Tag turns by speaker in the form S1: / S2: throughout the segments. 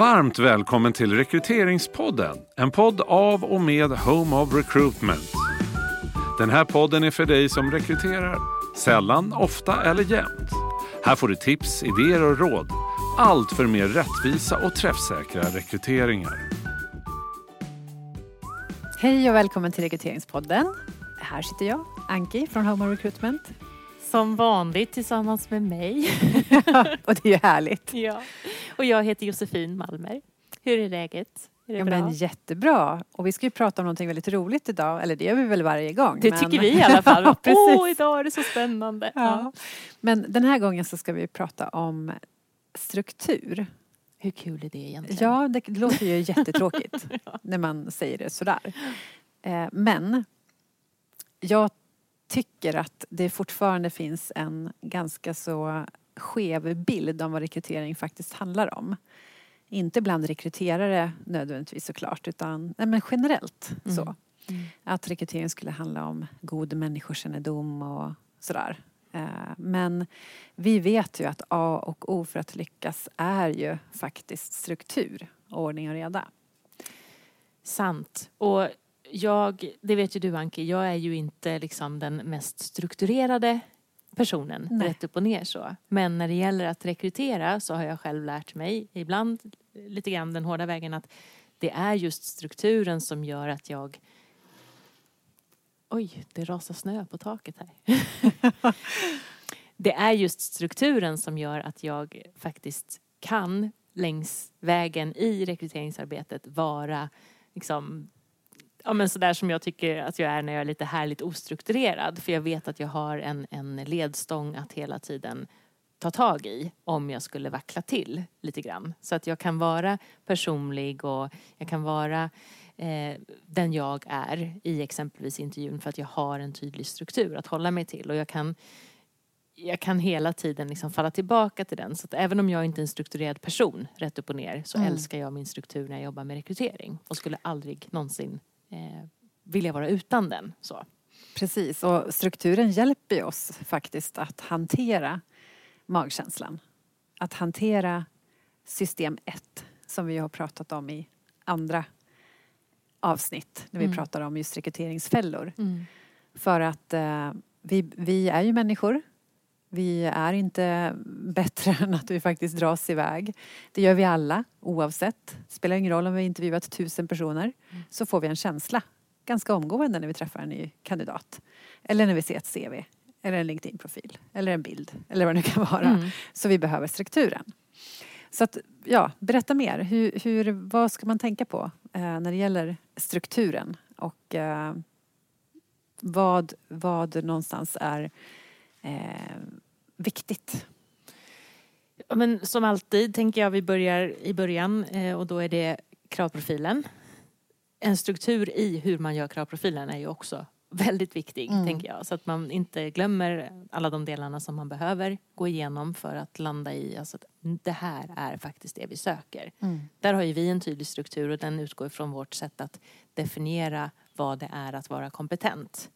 S1: Varmt välkommen till Rekryteringspodden. En podd av och med Home of Recruitment. Den här podden är för dig som rekryterar. Sällan, ofta eller jämt. Här får du tips, idéer och råd. Allt för mer rättvisa och träffsäkra rekryteringar.
S2: Hej och välkommen till Rekryteringspodden. Här sitter jag, Anki från Home of Recruitment.
S3: Som vanligt tillsammans med mig.
S2: och det är ju härligt.
S3: Ja. Och jag heter Josefin Malmer. Hur är läget? Är det
S2: ja,
S3: bra?
S2: men jättebra. Och vi ska ju prata om någonting väldigt roligt idag. Eller det gör vi väl varje gång.
S3: Det
S2: men...
S3: tycker vi i alla fall.
S2: ja.
S3: Åh, idag är det så spännande.
S2: Ja.
S3: Ja.
S2: Men den här gången så ska vi prata om struktur.
S3: Hur kul är det egentligen?
S2: Ja, det, låter ju jättetråkigt när man säger det sådär. Eh, men jag tycker att det fortfarande finns en ganska så skev bild om vad rekrytering faktiskt handlar om. Inte bland rekryterare nödvändigtvis såklart utan nej, men generellt
S3: Mm.
S2: så.
S3: Mm.
S2: Att rekrytering skulle handla om god människokännedom och sådär. Eh, Men vi vet ju att A och O för att lyckas är ju faktiskt struktur, ordning och reda.
S3: Sant. Och jag, det vet ju du Anki, jag är ju inte liksom den mest strukturerade personen
S2: Nej.
S3: rätt upp och ner så. Men när det gäller att rekrytera så har jag själv lärt mig, ibland lite grann den hårda vägen, att det är just strukturen som gör att jag Oj, det rasar snö på taket här. det är just strukturen som gör att jag faktiskt kan längs vägen i rekryteringsarbetet vara liksom ja, men sådär som jag tycker att jag är när jag är lite härligt ostrukturerad. För jag vet att jag har en, en ledstång att hela tiden ta tag i om jag skulle vackla till lite grann. Så att jag kan vara personlig och jag kan vara eh, den jag är i exempelvis intervjun för att jag har en tydlig struktur att hålla mig till. Och jag kan, jag kan hela tiden liksom falla tillbaka till den. Så att även om jag inte är en strukturerad person rätt upp och ner så
S2: Mm.
S3: älskar jag min struktur när jag jobbar med rekrytering och skulle aldrig någonsin eh, vilja vara utan den. Så.
S2: Precis, och strukturen hjälper oss faktiskt att hantera magkänslan. Att hantera system 1 som vi har pratat om i andra avsnitt när vi
S3: Mm.
S2: pratar om just rekryteringsfällor. För att eh, vi, vi är ju människor. Vi är inte bättre än att vi faktiskt dras iväg. Det gör vi alla oavsett. Spelar ingen roll om vi intervjuat tusen personer så får vi en känsla ganska omgående när vi träffar en ny kandidat. Eller när vi ser ett CV. Eller en LinkedIn-profil. Eller en bild. Eller vad det nu kan vara.
S3: Mm.
S2: Så vi behöver strukturen. Så att, ja, berätta mer. Hur, hur, vad ska man tänka på eh, när det gäller strukturen? Och eh, vad, vad någonstans är eh, viktigt?
S3: Ja, Men som alltid tänker jag vi börjar i början eh, och då är det kravprofilen. En struktur i hur man gör kravprofilen är ju också väldigt viktig,
S2: Mm.
S3: tänker jag. Så att man inte glömmer alla de delarna som man behöver gå igenom för att landa i alltså att det här är faktiskt det vi söker. Där har ju vi en tydlig struktur och den utgår från vårt sätt att definiera vad det är att vara kompetent.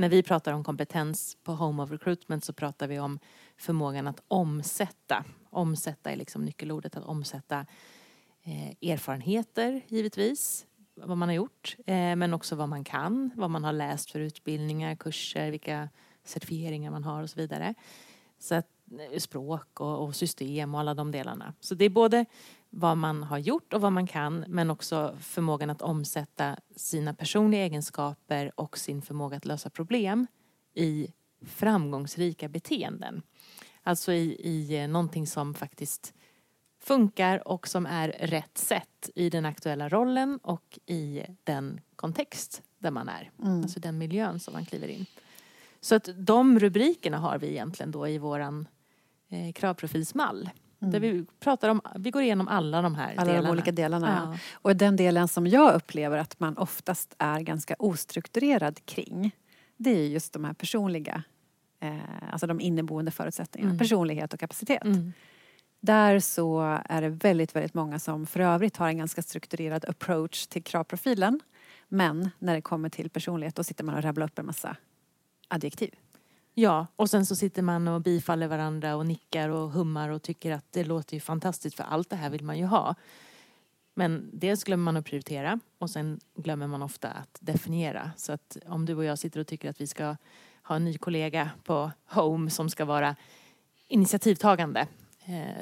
S3: När vi pratar om kompetens på Home of Recruitment så pratar vi om förmågan att omsätta. Omsätta är liksom nyckelordet, att omsätta eh, erfarenheter givetvis, vad man har gjort, eh, men också vad man kan, vad man har läst för utbildningar, kurser, vilka certifieringar man har och så vidare. Så att, eh, språk och, och system och alla de delarna. Så det är både vad man har gjort och vad man kan men också förmågan att omsätta sina personliga egenskaper och sin förmåga att lösa problem i framgångsrika beteenden. Alltså i, i eh, någonting som faktiskt funkar och som är rätt sätt i den aktuella rollen och i den kontext där man är.
S2: Mm.
S3: Alltså den miljön som man kliver in. Så att de rubrikerna har vi egentligen då i våran eh, kravprofilsmall. Där vi pratar om, vi går igenom alla de här
S2: Mm. Alla
S3: delarna.
S2: de olika delarna.
S3: Ja.
S2: Och den delen som jag upplever att man oftast är ganska ostrukturerad kring det är just de här personliga, eh, alltså de inneboende förutsättningarna.
S3: Mm.
S2: Personlighet och kapacitet.
S3: Mm.
S2: Där så är det väldigt, väldigt många som för övrigt har en ganska strukturerad approach till kravprofilen. Men när det kommer till personlighet då sitter man och rabblar upp en massa adjektiv.
S3: Ja, och sen så sitter man och bifaller varandra och nickar och hummar och tycker att det låter ju fantastiskt för allt det här vill man ju ha. Men dels glömmer man att prioritera och sen glömmer man ofta att definiera. Så att om du och jag sitter och tycker att vi ska ha en ny kollega på Home som ska vara initiativtagande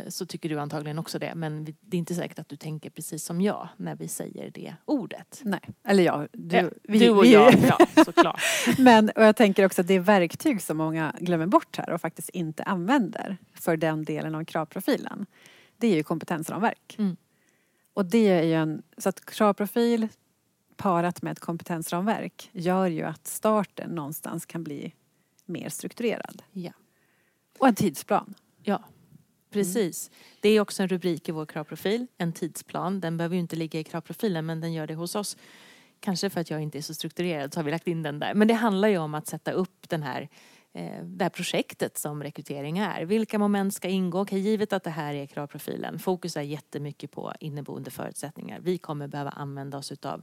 S3: så tycker du antagligen också det. Men det är inte säkert att du tänker precis som jag när vi säger det ordet.
S2: Nej, eller ja, du,
S3: ja, vi, du och vi, jag, ja, såklart.
S2: men och jag tänker också att det är verktyg som många glömmer bort här och faktiskt inte använder för den delen av kravprofilen. Det är ju kompetensramverk. Mm. Och det är ju en, så att kravprofil parat med ett kompetensramverk gör ju att starten någonstans kan bli mer strukturerad.
S3: Ja.
S2: Och en tidsplan.
S3: Ja. Mm. Precis. Det är också en rubrik i vår kravprofil, en tidsplan. Den behöver ju inte ligga i kravprofilen men den gör det hos oss. Kanske för att jag inte är så strukturerad så har vi lagt in den där. Men det handlar ju om att sätta upp den här, eh, det här projektet som rekrytering är. Vilka moment ska ingå? Okej, givet att det här är kravprofilen. Fokus är jättemycket på inneboende förutsättningar. Vi kommer behöva använda oss utav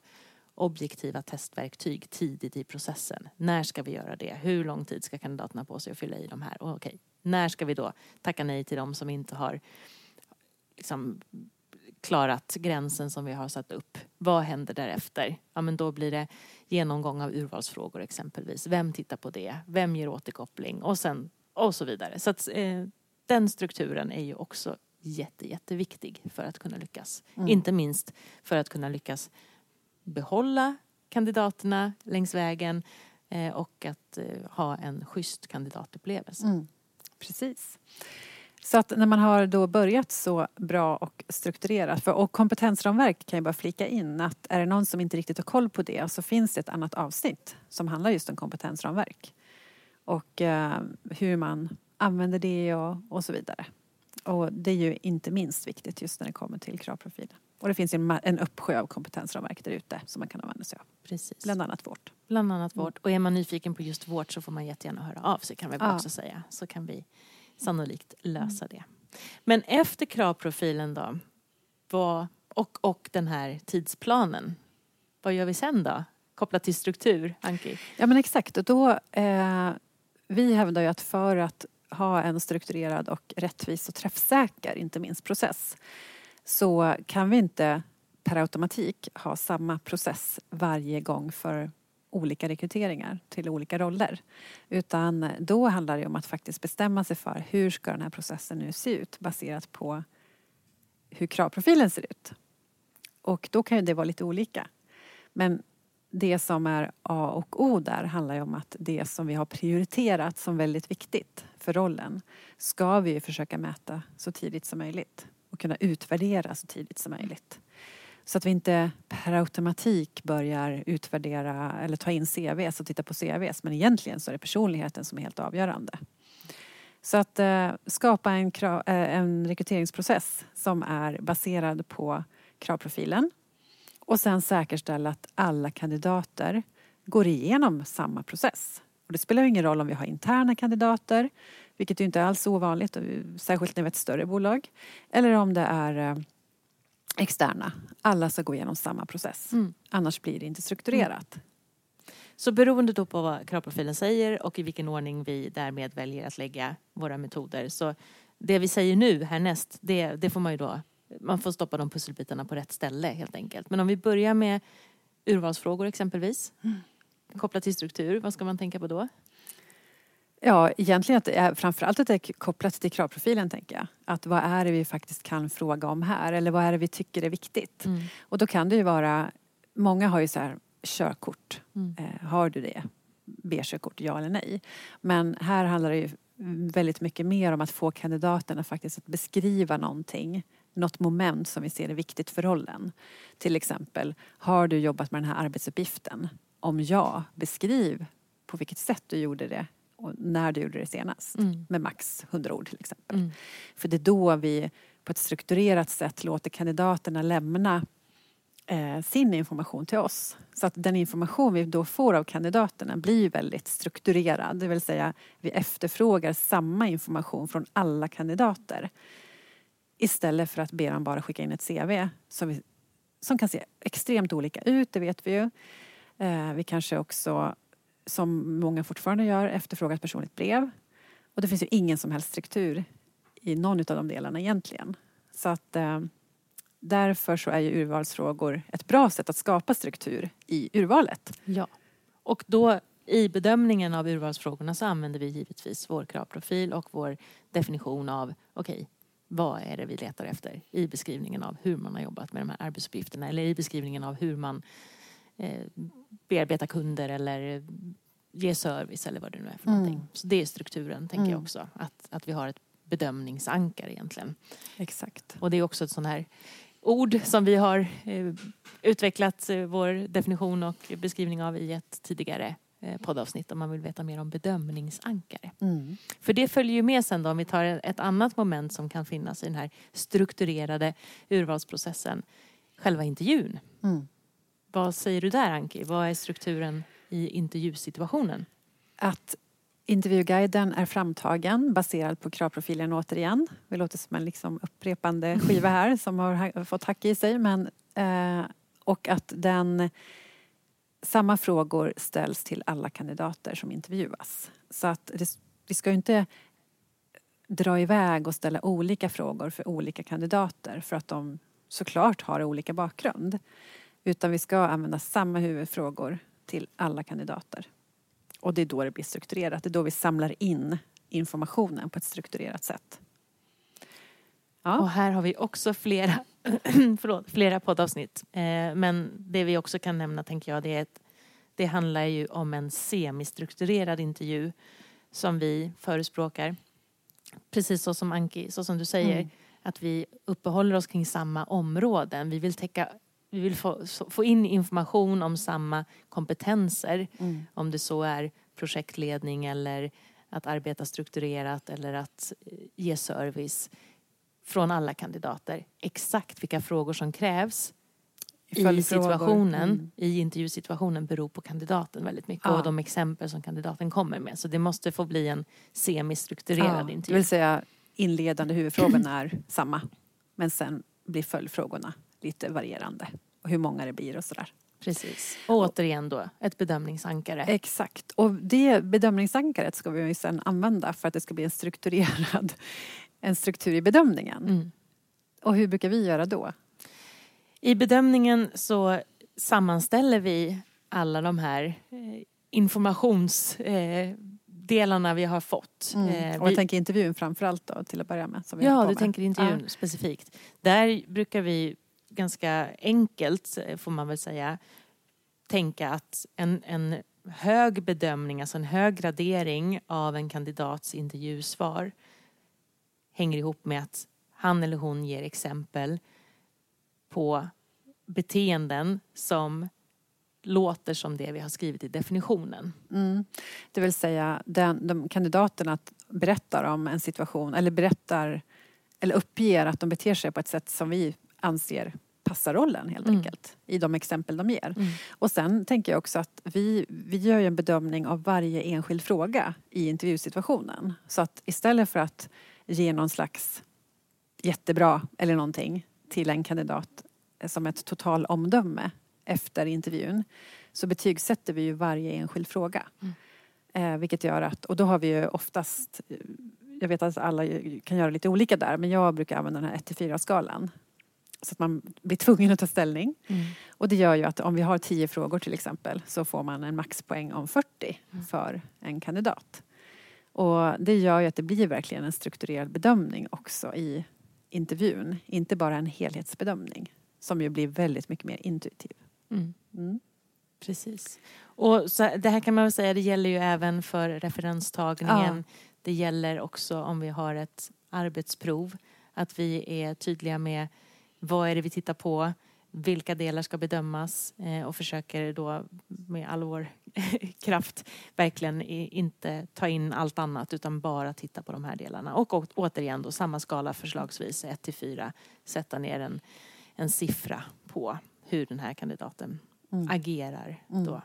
S3: objektiva testverktyg tidigt i processen. När ska vi göra det? Hur lång tid ska kandidaterna på sig att fylla i de här? Och okej, när ska vi då tacka nej till de som inte har liksom, klarat gränsen som vi har satt upp? Vad händer därefter? Ja, men då blir det genomgång av urvalsfrågor exempelvis. Vem tittar på det? Vem ger återkoppling? Och sen och så vidare. Så att, eh, den strukturen är ju också jätte, jätteviktig för att kunna lyckas. Mm. Inte minst för att kunna lyckas behålla kandidaterna längs vägen eh, och att eh, ha en schysst kandidatupplevelse. Mm.
S2: Precis. Så att när man har då börjat så bra och strukturerat, för, och kompetensramverk kan jag bara flika in att är det någon som inte riktigt har koll på det så finns det ett annat avsnitt som handlar just om kompetensramverk. Och eh, hur man använder det och, och så vidare. Och det är ju inte minst viktigt just när det kommer till kravprofilen. Och det finns en, en uppsjö av kompetensramverk där ute som man kan använda sig av.
S3: Precis.
S2: Bland annat vårt.
S3: Bland annat vårt. Och är man nyfiken på just vårt så får man jättegärna höra av sig kan vi ja. också säga. Så kan vi sannolikt lösa det. Men efter kravprofilen då? Vad, och, och den här tidsplanen. Vad gör vi sen då? Kopplat till struktur, Anki?
S2: Ja men exakt. Och då, eh, vi hävdar ju att för att ha en strukturerad och rättvis och träffsäker, inte minst, process så kan vi inte per automatik ha samma process varje gång för olika rekryteringar till olika roller. Utan då handlar det om att faktiskt bestämma sig för hur ska den här processen nu se ut baserat på hur kravprofilen ser ut. Och då kan ju det vara lite olika. Men det som är A och O där handlar ju om att det som vi har prioriterat som väldigt viktigt för rollen ska vi försöka mäta så tidigt som möjligt och kunna utvärdera så tidigt som möjligt. Så att vi inte per automatik börjar utvärdera eller ta in CVs och titta på CVs men egentligen så är det personligheten som är helt avgörande. Så att eh, skapa en, krav, eh, en rekryteringsprocess som är baserad på kravprofilen och sen säkerställa att alla kandidater går igenom samma process. Och det spelar ingen roll om vi har interna kandidater vilket ju inte alls är ovanligt, särskilt när vi är ett större bolag. Eller om det är eh, externa. Alla ska gå igenom samma process. Mm. Annars blir det inte strukturerat. Mm.
S3: Så beroende då på vad kravprofilen säger och i vilken ordning vi därmed väljer att lägga våra metoder. Så det vi säger nu härnäst, det, det får man ju då, man får stoppa de pusselbitarna på rätt ställe helt enkelt. Men om vi börjar med urvalsfrågor exempelvis, mm. kopplat till struktur, vad ska man tänka på då?
S2: Ja, egentligen att det är, framförallt att det är kopplat till kravprofilen tänker jag. Att vad är det vi faktiskt kan fråga om här eller vad är det vi tycker är viktigt? Mm. Och då kan det ju vara, många har ju så här körkort. Mm. Eh, har du det? B-körkort, ja eller nej? Men här handlar det ju väldigt mycket mer om att få kandidaterna faktiskt att beskriva någonting något moment som vi ser är viktigt för rollen. Till exempel, har du jobbat med den här arbetsuppgiften? Om ja, beskriv på vilket sätt du gjorde det när du gjorde det senast. Mm. Med max 100 ord till exempel. Mm. För det är då vi på ett strukturerat sätt låter kandidaterna lämna eh, sin information till oss. Så att den information vi då får av kandidaterna blir väldigt strukturerad. Det vill säga vi efterfrågar samma information från alla kandidater. Istället för att be dem bara skicka in ett CV som, vi, som kan se extremt olika ut, det vet vi ju. Eh, vi kanske också som många fortfarande gör, efterfrågar ett personligt brev. Och det finns ju ingen som helst struktur i någon av de delarna egentligen. Så att eh, därför så är ju urvalsfrågor ett bra sätt att skapa struktur i urvalet.
S3: Ja. Och då i bedömningen av urvalsfrågorna så använder vi givetvis vår kravprofil och vår definition av okej, okay, vad är det vi letar efter i beskrivningen av hur man har jobbat med de här arbetsuppgifterna eller i beskrivningen av hur man eh, bearbetar kunder eller ger service eller vad det nu är för mm. någonting. Så det är strukturen tänker mm. jag också. Att, att vi har ett bedömningsankare egentligen.
S2: Exakt.
S3: Och det är också ett sånt här ord som vi har eh, utvecklat eh, vår definition och beskrivning av i ett tidigare eh, poddavsnitt om man vill veta mer om bedömningsankare. Mm. För det följer ju med sen då om vi tar ett annat moment som kan finnas i den här strukturerade urvalsprocessen. Själva intervjun. Mm. Vad säger du där Anki? Vad är strukturen i intervjusituationen?
S2: Att intervjuguiden är framtagen baserad på kravprofilen återigen. Det låter som en liksom upprepande skiva här som har fått hack i sig. Men, eh, och att den samma frågor ställs till alla kandidater som intervjuas. Så att det, vi ska ju inte dra iväg och ställa olika frågor för olika kandidater för att de såklart har olika bakgrund. Utan vi ska använda samma huvudfrågor till alla kandidater. Och det är då det blir strukturerat. Det är då vi samlar in informationen på ett strukturerat sätt.
S3: Ja. Och här har vi också flera, förlåt, flera poddavsnitt. Eh, men det vi också kan nämna tänker jag det är att det handlar ju om en semistrukturerad intervju som vi förespråkar. Precis så som Anki, så som du säger, mm. att vi uppehåller oss kring samma områden. Vi vill täcka vi vill få, få in information om samma kompetenser. Mm. Om det så är projektledning eller att arbeta strukturerat eller att eh, ge service från alla kandidater. Exakt vilka frågor som krävs i situationen, mm. i intervjusituationen beror på kandidaten väldigt mycket ja. och de exempel som kandidaten kommer med. Så det måste få bli en semistrukturerad ja, intervju.
S2: Det vill säga inledande huvudfrågorna är samma men sen blir följdfrågorna lite varierande och hur många det blir och sådär.
S3: Precis. Och återigen då ett bedömningsankare.
S2: Exakt. Och det bedömningsankaret ska vi sedan använda för att det ska bli en strukturerad en struktur i bedömningen. Mm. Och hur brukar vi göra då?
S3: I bedömningen så sammanställer vi alla de här eh, informationsdelarna vi har fått.
S2: Mm. Eh, och jag tänker intervjun framförallt då till att börja med.
S3: ja, du tänker intervjun ja. specifikt. Där brukar vi ganska enkelt, får man väl säga, tänka att en, en hög bedömning, alltså en hög gradering av en kandidats intervjusvar hänger ihop med att han eller hon ger exempel på beteenden som låter som det vi har skrivit i definitionen. Mm.
S2: Det vill säga den, de kandidaterna berättar om en situation eller berättar eller uppger att de beter sig på ett sätt som vi anser passar rollen helt mm. enkelt i de exempel de ger. Mm. Och sen tänker jag också att vi, vi gör en bedömning av varje enskild fråga i intervjusituationen. Så att istället för att ge någon slags jättebra eller någonting till en kandidat som ett totalomdöme efter intervjun så betygsätter vi ju varje enskild fråga. Mm. Eh, vilket gör att, och då har vi ju oftast jag vet att alla kan göra lite olika där men jag brukar använda den här 1 4 skalan så att man blir tvungen att ta ställning. Mm. Och det gör ju att om vi har tio frågor till exempel så får man en maxpoäng om 40 mm. för en kandidat. Och det gör ju att det blir verkligen en strukturerad bedömning också i intervjun. Inte bara en helhetsbedömning som ju blir väldigt mycket mer intuitiv. Mm.
S3: mm. Precis. Och så, det här kan man väl säga, det gäller ju även för referenstagningen. Ja. Det gäller också om vi har ett arbetsprov. Att vi är tydliga med vad är det vi tittar på? Vilka delar ska bedömas? Eh, och försöker då med all vår kraft verkligen inte ta in allt annat utan bara titta på de här delarna. Och återigen då samma skala förslagsvis 1 till 4 sätta ner en, en siffra på hur den här kandidaten mm. agerar mm. då.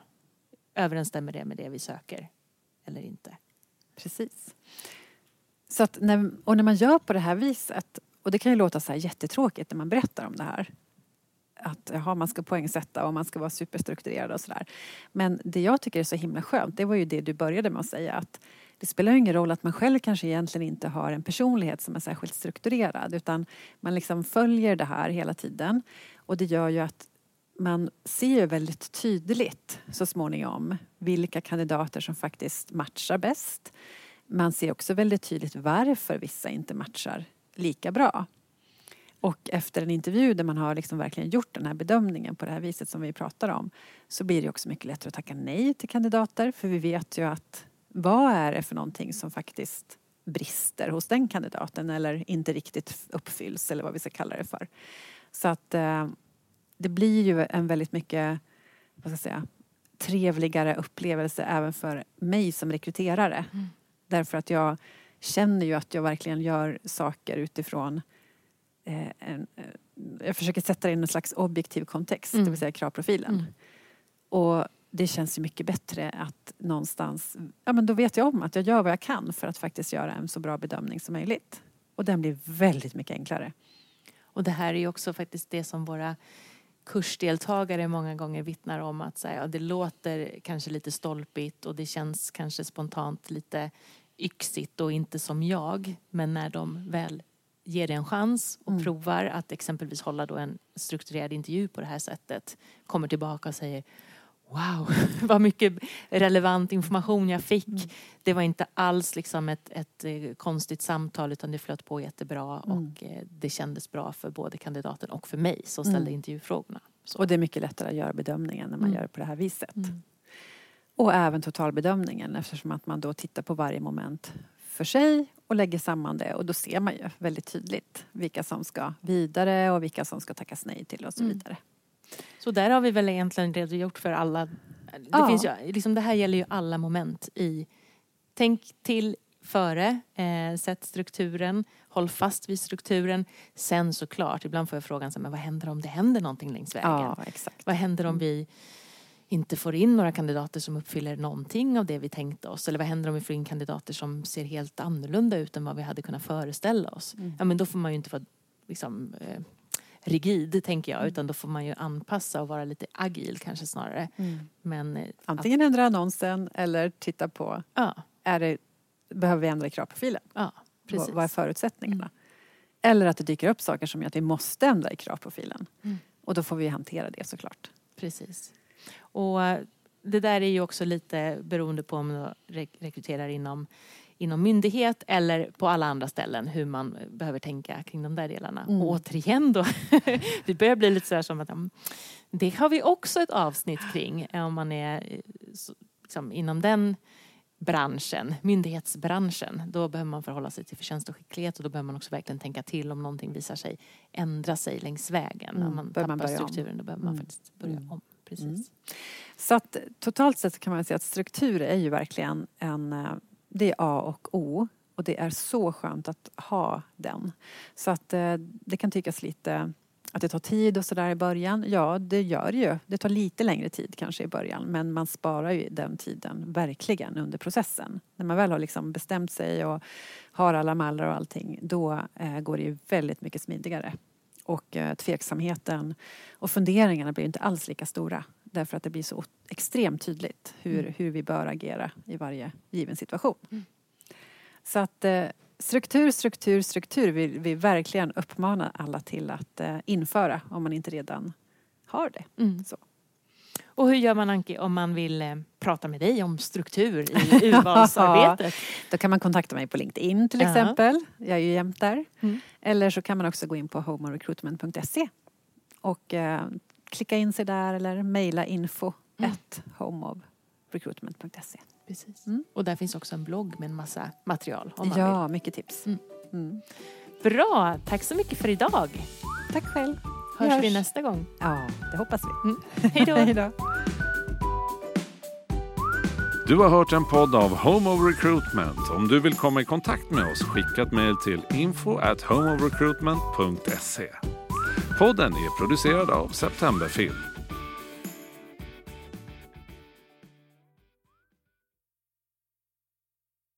S3: Överensstämmer det med det vi söker eller inte?
S2: Precis. Så när, och när man gör på det här viset och det kan ju låta så här jättetråkigt när man berättar om det här. Att jaha, man ska poängsätta och man ska vara superstrukturerad och sådär. Men det jag tycker är så himla skönt, det var ju det du började med att säga att det spelar ju ingen roll att man själv kanske egentligen inte har en personlighet som är särskilt strukturerad utan man liksom följer det här hela tiden och det gör ju att man ser väldigt tydligt så småningom vilka kandidater som faktiskt matchar bäst. Man ser också väldigt tydligt varför vissa inte matchar lika bra. Och efter en intervju där man har liksom verkligen gjort den här bedömningen på det här viset som vi pratar om så blir det också mycket lättare att tacka nej till kandidater för vi vet ju att vad är det för någonting som faktiskt brister hos den kandidaten eller inte riktigt uppfylls eller vad vi ska kalla det för. Så att eh, det blir ju en väldigt mycket vad ska jag säga, trevligare upplevelse även för mig som rekryterare. Mm. Därför att jag känner ju att jag verkligen gör saker utifrån eh, en, eh, jag försöker sätta det i en slags objektiv kontext, mm. det vill säga kravprofilen. Mm. Och det känns ju mycket bättre att någonstans, ja men då vet jag om att jag gör vad jag kan för att faktiskt göra en så bra bedömning som möjligt. Och den blir väldigt mycket enklare.
S3: Och det här är ju också faktiskt det som våra kursdeltagare många gånger vittnar om att så här, ja, det låter kanske lite stolpigt och det känns kanske spontant lite yxigt och inte som jag. Men när de väl ger det en chans och mm. provar att exempelvis hålla då en strukturerad intervju på det här sättet kommer tillbaka och säger Wow, vad mycket relevant information jag fick. Mm. Det var inte alls liksom ett, ett, eh, konstigt samtal utan det flöt på jättebra mm. och eh, det kändes bra för både kandidaten och för mig som ställde mm. intervjufrågorna.
S2: Så. Och det är mycket lättare att göra bedömningen när man mm. gör det på det här viset. Mm. Och även totalbedömningen eftersom att man då tittar på varje moment för sig och lägger samman det och då ser man ju väldigt tydligt vilka som ska vidare och vilka som ska tackas nej till och så mm. vidare.
S3: Så där har vi väl egentligen redogjort för alla, det, ja. finns ju, liksom, det här gäller ju alla moment i Tänk till före, eh, sätt strukturen, håll fast vid strukturen. Sen såklart, ibland får jag frågan så men vad händer om det händer någonting längs vägen?
S2: Ja, exakt.
S3: Vad händer om vi inte får in några kandidater som uppfyller någonting av det vi tänkte oss? Eller vad händer om vi får in kandidater som ser helt annorlunda ut än vad vi hade kunnat föreställa oss? Mm. Ja men då får man ju inte vara liksom, eh, rigid tänker jag mm. utan då får man ju anpassa och vara lite agil kanske snarare. Mm.
S2: Men, eh, Antingen att... ändra annonsen eller titta på ja. är det, behöver vi ändra i kravprofilen? Ja, precis. Vad är förutsättningarna? Mm. Eller att det dyker upp saker som gör att vi måste ändra i kravprofilen. Mm. Och då får vi hantera det såklart.
S3: Precis. Och eh, det där är ju också lite beroende på om du rekryterar inom inom myndighet eller på alla andra ställen hur man behöver tänka kring de där delarna. Mm. Och återigen då, det börjar bli lite sådär som att det har vi också ett avsnitt kring om man är liksom, inom den branschen, myndighetsbranschen, då behöver man förhålla sig till förtjänst och skicklighet och då behöver man också verkligen tänka till om någonting visar sig ändra sig längs vägen. Mm. Om man tappar man strukturen om. då behöver man mm. faktiskt börja mm. om. Mm. Precis. Mm.
S2: Så att totalt sett kan man säga att struktur är ju verkligen en eh, det är A och O. Och det är så skönt att ha den. Så att eh, det kan tyckas lite att det tar tid och sådär i början. Ja, det gör det ju. Det tar lite längre tid kanske i början men man sparar ju den tiden verkligen under processen. När man väl har liksom bestämt sig och har alla mallar och allting då eh, går det ju väldigt mycket smidigare. Och eh, tveksamheten och funderingarna blir inte alls lika stora Därför att det blir så extremt tydligt hur, mm. hur vi bör agera i varje given situation. Mm. Så att eh, struktur, struktur, struktur vill vi verkligen uppmana alla till att eh, införa om man inte redan har det. Mm. Så.
S3: Och hur gör man Anki om man vill eh, prata med dig om struktur i urvalsarbetet?
S2: Då kan man kontakta mig på LinkedIn till exempel. Jag är ju jämt där. Mm. Eller så kan man också gå in på homerecruitment.se och eh, klicka in sig där eller mejla info mm. homeofrecruitment.se.
S3: Precis. Mm. Och där finns också en blogg med en massa material.
S2: Om man ja, vill. mycket tips. Mm.
S3: mm. Bra, tack så mycket för idag.
S2: Tack själv.
S3: Hörs vi, hörs. vi nästa gång?
S2: Ja, det hoppas vi. Mm.
S3: Hej då.
S1: Du har hört en podd av Home of Recruitment. Om du vill komma i kontakt med oss, skicka ett mejl till info at homeofrecruitment.se. Podden är producerad av Septemberfilm.